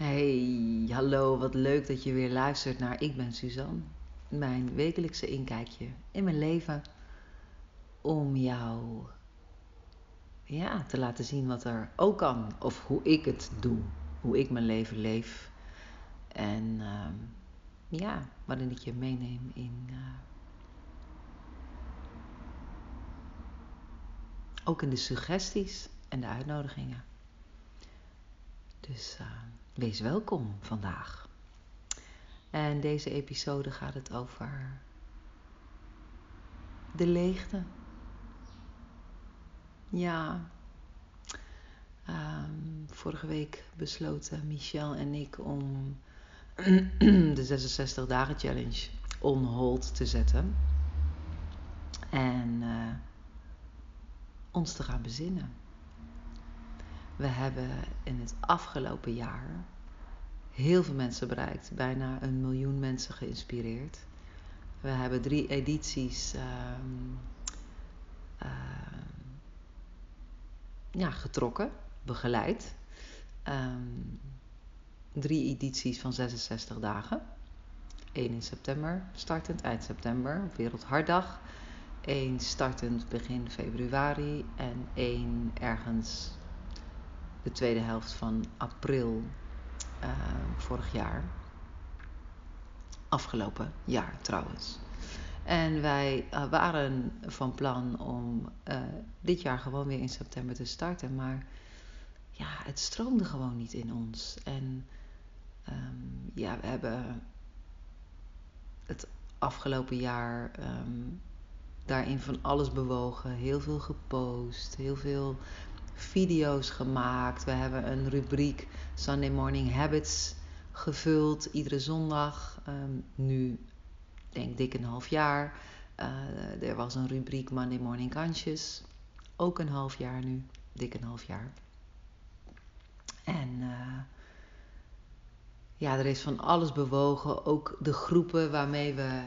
Hey, hallo, wat leuk dat je weer luistert naar Ik ben Suzanne. Mijn wekelijkse inkijkje in mijn leven om jou ja, te laten zien wat er ook kan of hoe ik het doe, hoe ik mijn leven leef. En uh, ja, waarin ik je meeneem in uh, ook in de suggesties en de uitnodigingen. Dus uh, wees welkom vandaag. En deze episode gaat het over de leegte. Ja, um, vorige week besloten Michel en ik om de 66 dagen challenge on hold te zetten. En uh, ons te gaan bezinnen. We hebben in het afgelopen jaar heel veel mensen bereikt. Bijna een miljoen mensen geïnspireerd. We hebben drie edities uh, uh, ja, getrokken, begeleid. Um, drie edities van 66 dagen. Eén in september, startend eind september, Wereldharddag. Eén startend begin februari en één ergens de tweede helft van april uh, vorig jaar. Afgelopen jaar trouwens. En wij uh, waren van plan om uh, dit jaar gewoon weer in september te starten. Maar ja, het stroomde gewoon niet in ons. En um, ja, we hebben het afgelopen jaar um, daarin van alles bewogen. Heel veel gepost, heel veel video's gemaakt. We hebben een rubriek Sunday Morning Habits gevuld iedere zondag. Um, nu denk dik een half jaar. Uh, er was een rubriek Monday Morning Kansjes. Ook een half jaar nu. Dik een half jaar. En uh, ja, er is van alles bewogen. Ook de groepen waarmee we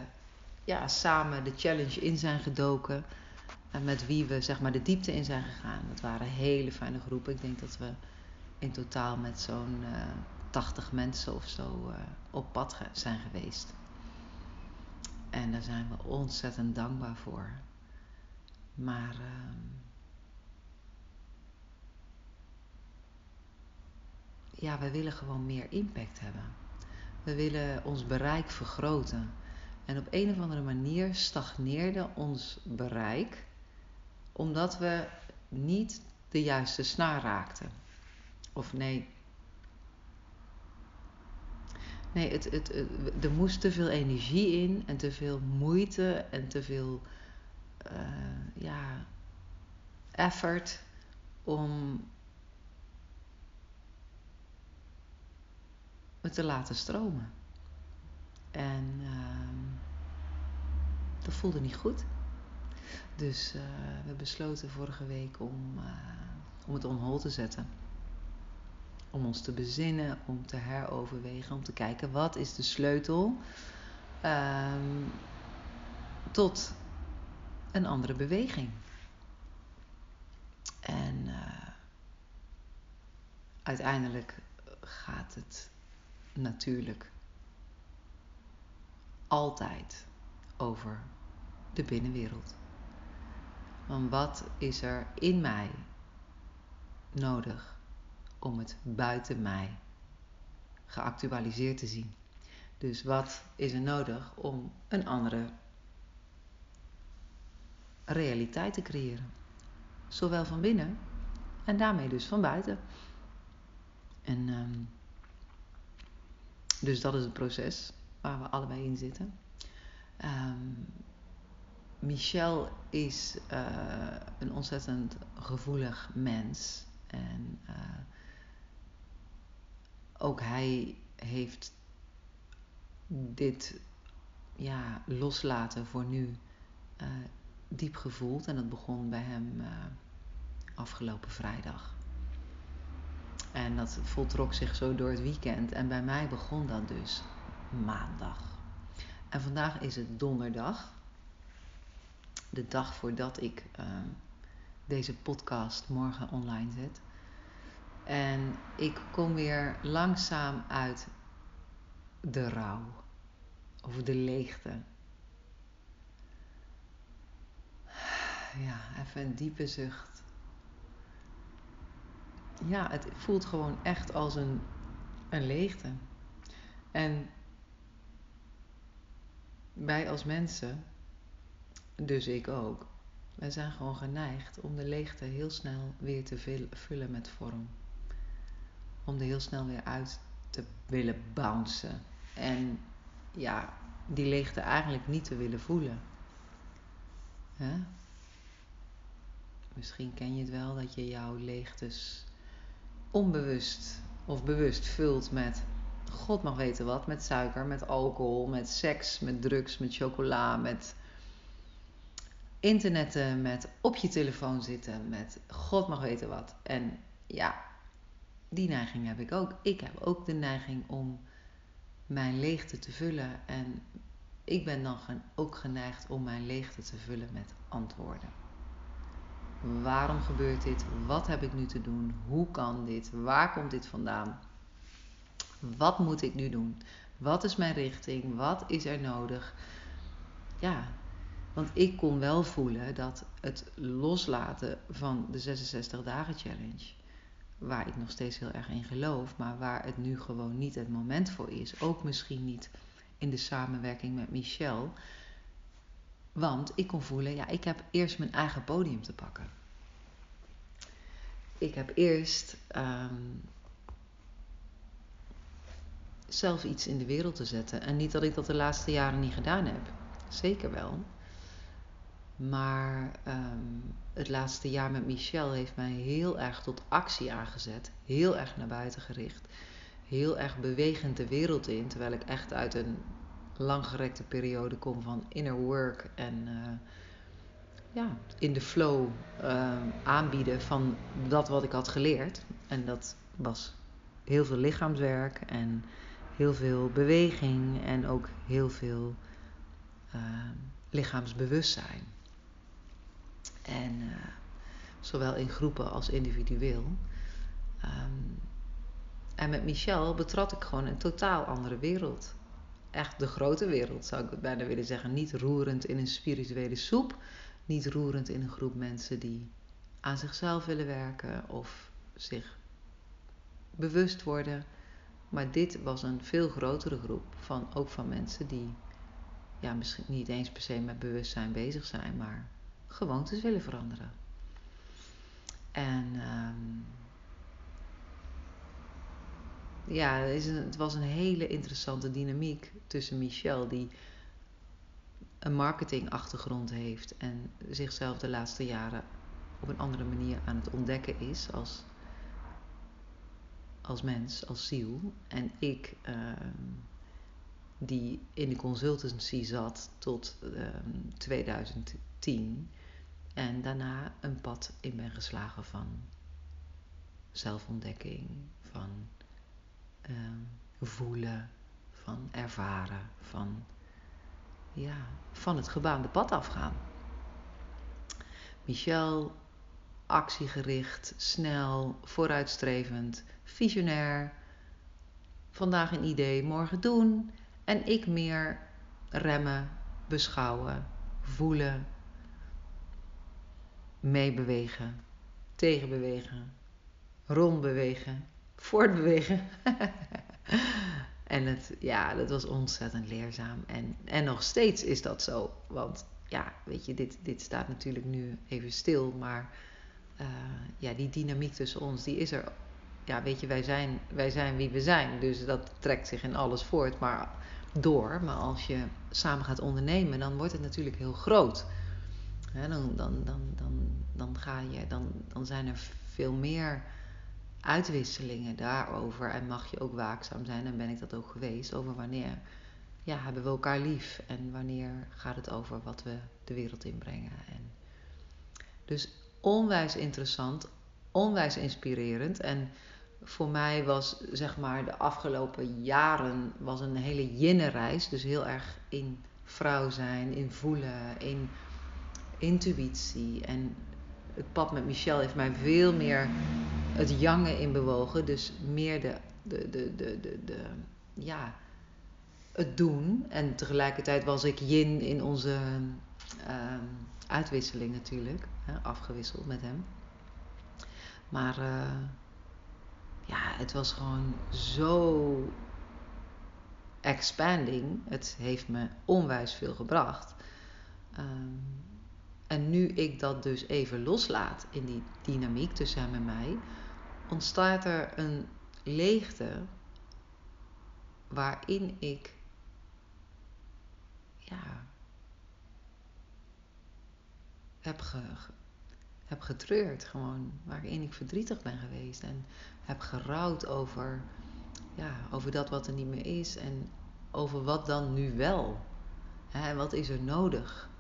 ja, samen de challenge in zijn gedoken. Met wie we zeg maar de diepte in zijn gegaan. Dat waren hele fijne groepen. Ik denk dat we in totaal met zo'n uh, 80 mensen of zo uh, op pad zijn geweest. En daar zijn we ontzettend dankbaar voor. Maar uh, ja, we willen gewoon meer impact hebben. We willen ons bereik vergroten. En op een of andere manier stagneerde ons bereik omdat we niet de juiste snaar raakten. Of nee. Nee, het, het, er moest te veel energie in en te veel moeite en te veel uh, ja, effort om het te laten stromen. En uh, dat voelde niet goed. Dus uh, we besloten vorige week om, uh, om het on hold te zetten. Om ons te bezinnen, om te heroverwegen, om te kijken wat is de sleutel um, tot een andere beweging. En uh, uiteindelijk gaat het natuurlijk altijd over de binnenwereld. Want wat is er in mij nodig om het buiten mij geactualiseerd te zien? Dus wat is er nodig om een andere realiteit te creëren? Zowel van binnen en daarmee dus van buiten. En um, dus dat is het proces waar we allebei in zitten. Um, Michel is uh, een ontzettend gevoelig mens. En uh, ook hij heeft dit ja, loslaten voor nu uh, diep gevoeld. En dat begon bij hem afgelopen vrijdag. En dat voltrok zich zo door het weekend. En bij mij begon dat dus maandag. En vandaag is het donderdag de dag voordat ik uh, deze podcast morgen online zet. En ik kom weer langzaam uit de rouw. Of de leegte. Ja, even een diepe zucht. Ja, het voelt gewoon echt als een, een leegte. En wij als mensen, dus ik ook, wij zijn gewoon geneigd om de leegte heel snel weer te vullen met vorm. Om er heel snel weer uit te willen bouncen. En ja, die leegte eigenlijk niet te willen voelen. Misschien ken je het wel dat je jouw leegtes onbewust of bewust vult met God mag weten wat, met suiker, met alcohol, met seks, met drugs, met chocola, met internetten, met op je telefoon zitten, met God mag weten wat. En ja, die neiging heb ik ook. Ik heb ook de neiging om mijn leegte te vullen. En ik ben dan ook geneigd om mijn leegte te vullen met antwoorden. Waarom gebeurt dit? Wat heb ik nu te doen? Hoe kan dit? Waar komt dit vandaan? Wat moet ik nu doen? Wat is mijn richting? Wat is er nodig? Ja, want ik kon wel voelen dat het loslaten van de 66 dagen challenge, waar ik nog steeds heel erg in geloof, maar waar het nu gewoon niet het moment voor is, ook misschien niet in de samenwerking met Michel. Want ik kon voelen, ja, ik heb eerst mijn eigen podium te pakken. Ik heb eerst ehm, zelf iets in de wereld te zetten. En niet dat ik dat de laatste jaren niet gedaan heb. Zeker wel. Maar ehm, het laatste jaar met Michel heeft mij heel erg tot actie aangezet. Heel erg naar buiten gericht. Heel erg bewegend de wereld in. Terwijl ik echt uit een langgerekte periode kom van inner work. En uh, ja, in de flow uh, aanbieden van dat wat ik had geleerd. En dat was heel veel lichaamswerk en heel veel beweging en ook heel veel uh, lichaamsbewustzijn. En uh, zowel in groepen als individueel. Um, en met Michel betrad ik gewoon een totaal andere wereld. Echt de grote wereld zou ik bijna willen zeggen. Niet roerend in een spirituele soep. Niet roerend in een groep mensen die aan zichzelf willen werken of zich bewust worden maar dit was een veel grotere groep, van, ook van mensen die ja, misschien niet eens per se met bewustzijn bezig zijn, maar gewoontes willen veranderen. En um, ja, het was een hele interessante dynamiek tussen Michel, die een marketingachtergrond heeft en zichzelf de laatste jaren op een andere manier aan het ontdekken is als als mens, als ziel. En ik, ehm, die in de consultancy zat tot 2010. En daarna een pad in ben geslagen van zelfontdekking, van ehm, voelen, van ervaren, van, ja, van het gebaande pad afgaan. Michel, actiegericht, snel, vooruitstrevend, visionair. Vandaag een idee, morgen doen. En ik meer remmen, beschouwen, voelen, meebewegen, tegenbewegen, rondbewegen, voortbewegen. en het, ja, dat was ontzettend leerzaam. En, en nog steeds is dat zo. Want ja, weet je, dit, dit staat natuurlijk nu even stil. Maar uh, ja, die dynamiek tussen ons, die is er ja, weet je, wij zijn, wij zijn wie we zijn. Dus dat trekt zich in alles voort, maar door. Maar als je samen gaat ondernemen, dan wordt het natuurlijk heel groot. dan, dan, dan, dan, dan, ga je, dan, dan zijn er veel meer uitwisselingen daarover. En mag je ook waakzaam zijn, en ben ik dat ook geweest, over wanneer ja, hebben we elkaar lief. En wanneer gaat het over wat we de wereld inbrengen. En dus onwijs interessant, onwijs inspirerend. En voor mij was zeg maar de afgelopen jaren was een hele jinnenreis. Dus heel erg in vrouw zijn, in voelen, in intuïtie. En het pad met Michel heeft mij veel meer het jange in bewogen. Dus meer de, de, de, de, de, ja, het doen. En tegelijkertijd was ik yin in onze ehm, uitwisseling natuurlijk. Hè, afgewisseld met hem. Maar uh, ja, het was gewoon zo expanding. Het heeft me onwijs veel gebracht. Um, en nu ik dat dus even loslaat in die dynamiek tussen hem en mij, ontstaat er een leegte waarin ik ja, heb, ge, heb getreurd, gewoon waarin ik verdrietig ben geweest en heb gerouwd over, ja, over dat wat er niet meer is en over wat dan nu wel. Hè, wat is er nodig?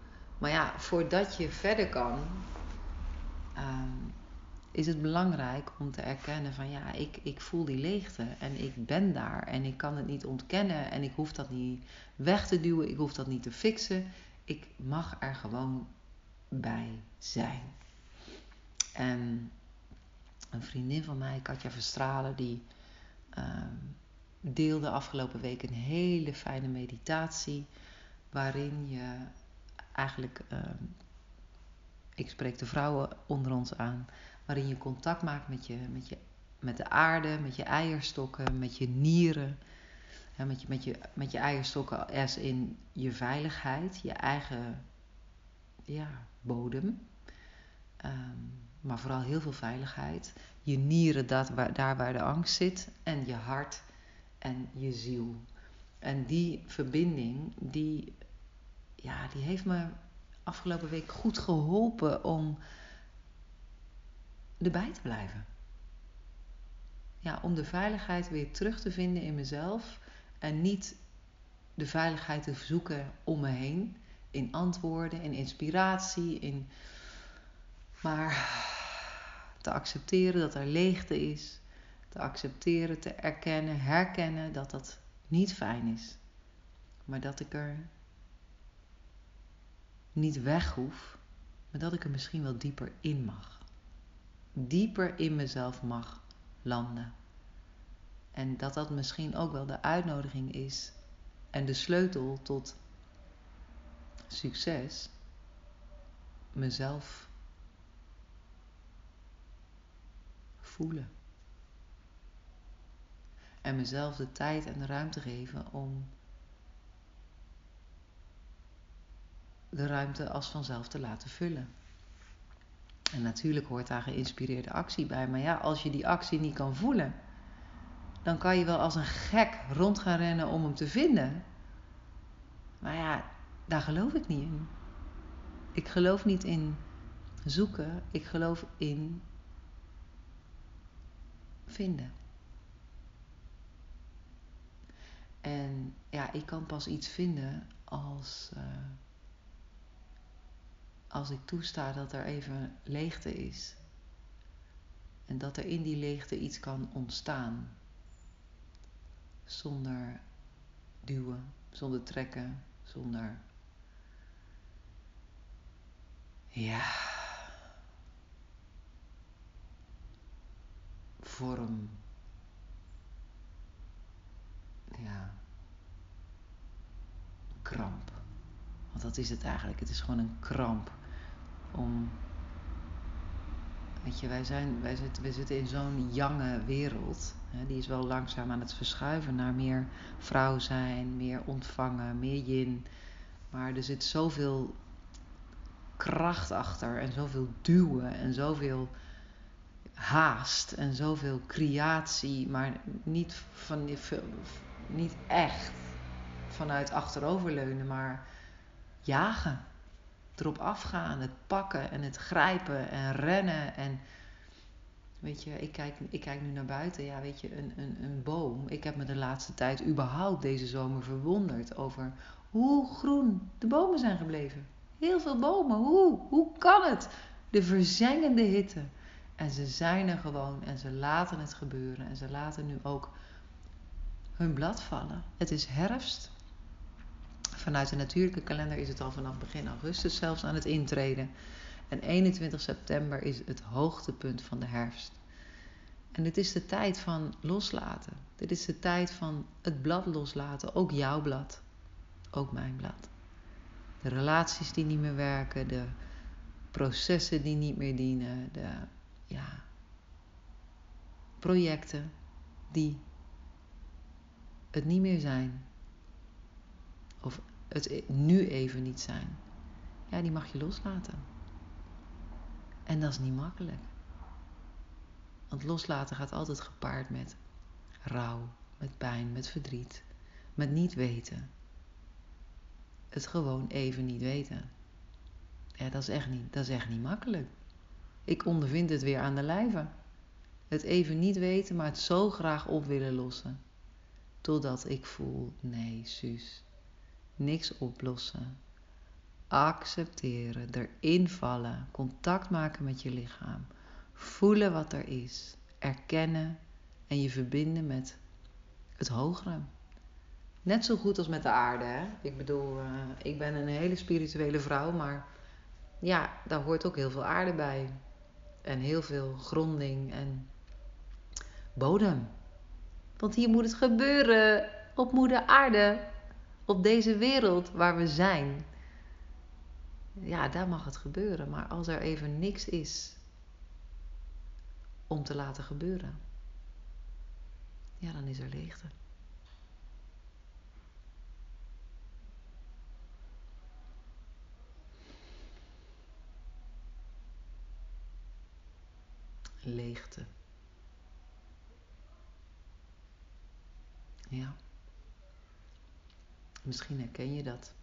Maar ja, voordat je verder kan, ehm, is het belangrijk om te erkennen van ja, ik, ik voel die leegte en ik ben daar en ik kan het niet ontkennen en ik hoef dat niet weg te duwen, ik hoef dat niet te fixen. Ik mag er gewoon bij zijn. En een vriendin van mij, Katja Verstralen, die um, deelde afgelopen week een hele fijne meditatie waarin je eigenlijk, ehm, ik spreek de vrouwen onder ons aan, waarin je contact maakt met, je, met, je, met de aarde, met je eierstokken, met je nieren. Met, je, met, je, met je eierstokken als in je veiligheid, je eigen ja, bodem. Ehm, maar vooral heel veel veiligheid. Je nieren, dat, waar, daar waar de angst zit. En je hart en je ziel. En die verbinding, die ja, die heeft me afgelopen week goed geholpen om erbij te blijven. Ja, om de veiligheid weer terug te vinden in mezelf en niet de veiligheid te zoeken om me heen in antwoorden, in inspiratie, in maar te accepteren dat er leegte is, te accepteren, te erkennen, herkennen dat dat niet fijn is, maar dat ik er niet weg hoef, maar dat ik er misschien wel dieper in mag. Dieper in mezelf mag landen. En dat dat misschien ook wel de uitnodiging is en de sleutel tot succes. Mezelf voelen. En mezelf de tijd en de ruimte geven om de ruimte als vanzelf te laten vullen. En natuurlijk hoort daar geïnspireerde actie bij. Maar ja, als je die actie niet kan voelen, dan kan je wel als een gek rond gaan rennen om hem te vinden. Maar ja, daar geloof ik niet in. Ik geloof niet in zoeken, ik geloof in vinden. En ja, ik kan pas iets vinden als. Uh, als ik toesta dat er even leegte is. En dat er in die leegte iets kan ontstaan. Zonder duwen, zonder trekken, zonder. Ja. Vorm. Ja. Kramp. Want dat is het eigenlijk. Het is gewoon een kramp om. Weet je, wij, zijn, wij, zitten, wij zitten in zo'n jonge wereld. Hè, die is wel langzaam aan het verschuiven naar meer vrouw zijn, meer ontvangen, meer yin. Maar er zit zoveel kracht achter en zoveel duwen en zoveel haast en zoveel creatie, maar niet, van, niet echt vanuit achteroverleunen, maar jagen erop afgaan, het pakken en het grijpen en rennen. En weet je, ik kijk, ik kijk nu naar buiten. Ja, weet je, een, een, een boom. Ik heb me de laatste tijd überhaupt deze zomer verwonderd over hoe groen de bomen zijn gebleven. Heel veel bomen. Hoe? Hoe kan het? De verzengende hitte. En ze zijn er gewoon en ze laten het gebeuren. En ze laten nu ook hun blad vallen. Het is herfst. Vanuit de natuurlijke kalender is het al vanaf begin augustus zelfs aan het intreden. En 21 september is het hoogtepunt van de herfst. En dit is de tijd van loslaten. Dit is de tijd van het blad loslaten. Ook jouw blad. Ook mijn blad. De relaties die niet meer werken. De processen die niet meer dienen. De ja, projecten die het niet meer zijn. Of het nu even niet zijn. Ja, die mag je loslaten. En dat is niet makkelijk. Want loslaten gaat altijd gepaard met rouw, met pijn, met verdriet, met niet weten. Het gewoon even niet weten. Ja, dat is echt niet, dat is echt niet makkelijk. Ik ondervind het weer aan de lijve. Het even niet weten, maar het zo graag op willen lossen. Totdat ik voel, nee, Suus, niks oplossen. Accepteren, erin vallen, contact maken met je lichaam. Voelen wat er is, erkennen en je verbinden met het hogere. Net zo goed als met de aarde. Hè? Ik bedoel, uh, ik ben een hele spirituele vrouw, maar ja, daar hoort ook heel veel aarde bij. En heel veel gronding en bodem. Want hier moet het gebeuren op moeder aarde, op deze wereld waar we zijn. Ja, daar mag het gebeuren. Maar als er even niks is om te laten gebeuren, ja, dan is er leegte. Leegte. Ja. Misschien herken je dat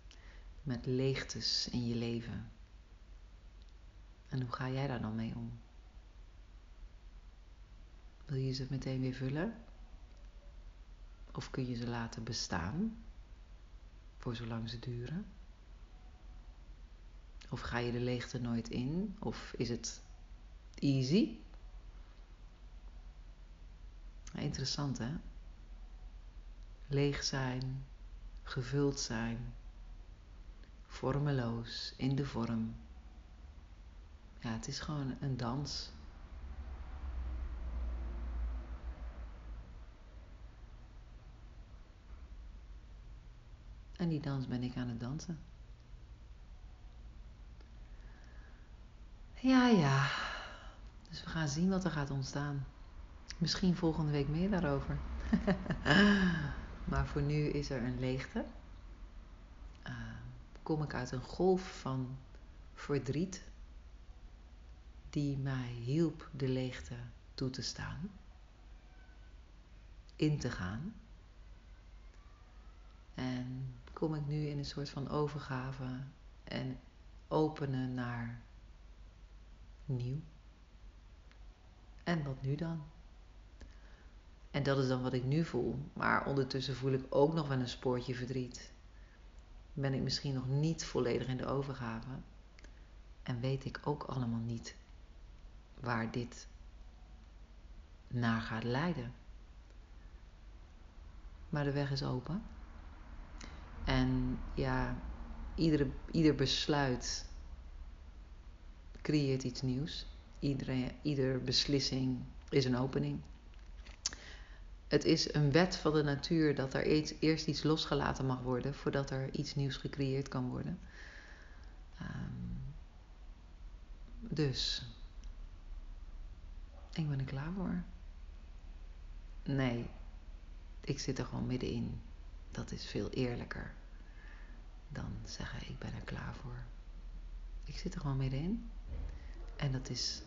met leegtes in je leven. En hoe ga jij daar dan mee om? Wil je ze meteen weer vullen? Of kun je ze laten bestaan voor zolang ze duren? Of ga je de leegte nooit in? Of is het easy? Interessant hè? Leeg zijn, gevuld zijn, vormeloos, in de vorm. Ja, het is gewoon een dans. En die dans ben ik aan het dansen. Ja, ja. Dus we gaan zien wat er gaat ontstaan. Misschien volgende week meer daarover. maar voor nu is er een leegte. Uh, kom ik uit een golf van verdriet die mij hielp de leegte toe te staan, in te gaan. En kom ik nu in een soort van overgave en openen naar nieuw. En wat nu dan? En dat is dan wat ik nu voel. Maar ondertussen voel ik ook nog wel een spoortje verdriet. Ben ik misschien nog niet volledig in de overgave. En weet ik ook allemaal niet waar dit naar gaat leiden. Maar de weg is open. En ja, iedere, ieder besluit creëert iets nieuws. Iedere, ieder beslissing is een opening. Het is een wet van de natuur dat er eerst iets losgelaten mag worden voordat er iets nieuws gecreëerd kan worden. Um, dus, ik ben er klaar voor. Nee, ik zit er gewoon middenin. Dat is veel eerlijker dan zeggen ik ben er klaar voor. Ik zit er gewoon middenin. En dat is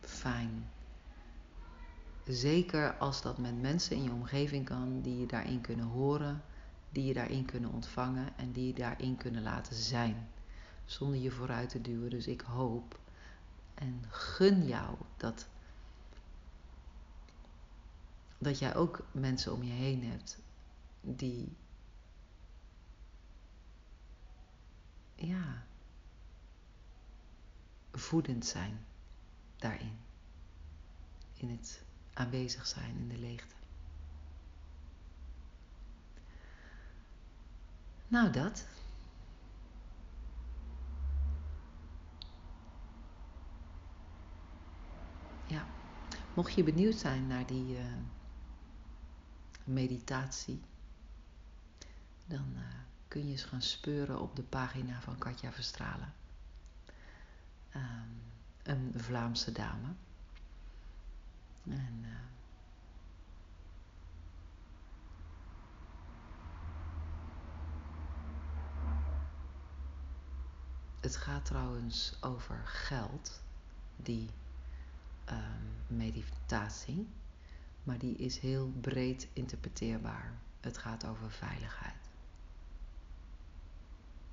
fijn. Zeker als dat met mensen in je omgeving kan die je daarin kunnen horen, die je daarin kunnen ontvangen en die je daarin kunnen laten zijn. Zonder je vooruit te duwen. Dus ik hoop en gun jou dat, dat jij ook mensen om je heen hebt die ja, voedend zijn daarin. In het aanwezig zijn in de leegte. Nou, dat. Ja. Mocht je benieuwd zijn naar die uh, meditatie, dan uh, kun je eens gaan speuren op de pagina van Katja Verstralen. Um, een Vlaamse dame. En uh, het gaat trouwens over geld, die um, meditatie, maar die is heel breed interpreteerbaar. Het gaat over veiligheid.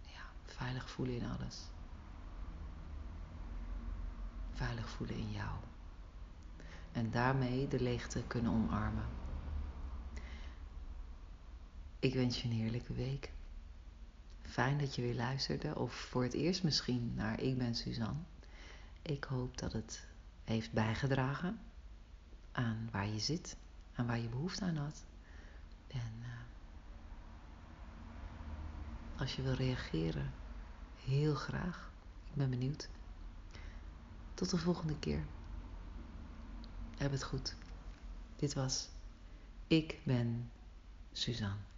Ja, veilig voelen in alles. Veilig voelen in jou. En daarmee de leegte kunnen omarmen. Ik wens je een heerlijke week. Fijn dat je weer luisterde, of voor het eerst misschien naar Ik ben Suzanne. Ik hoop dat het heeft bijgedragen aan waar je zit, aan waar je behoefte aan had. En uh, als je wil reageren, heel graag. Ik ben benieuwd. Tot de volgende keer. Heb het goed. Dit was Ik ben Suzanne.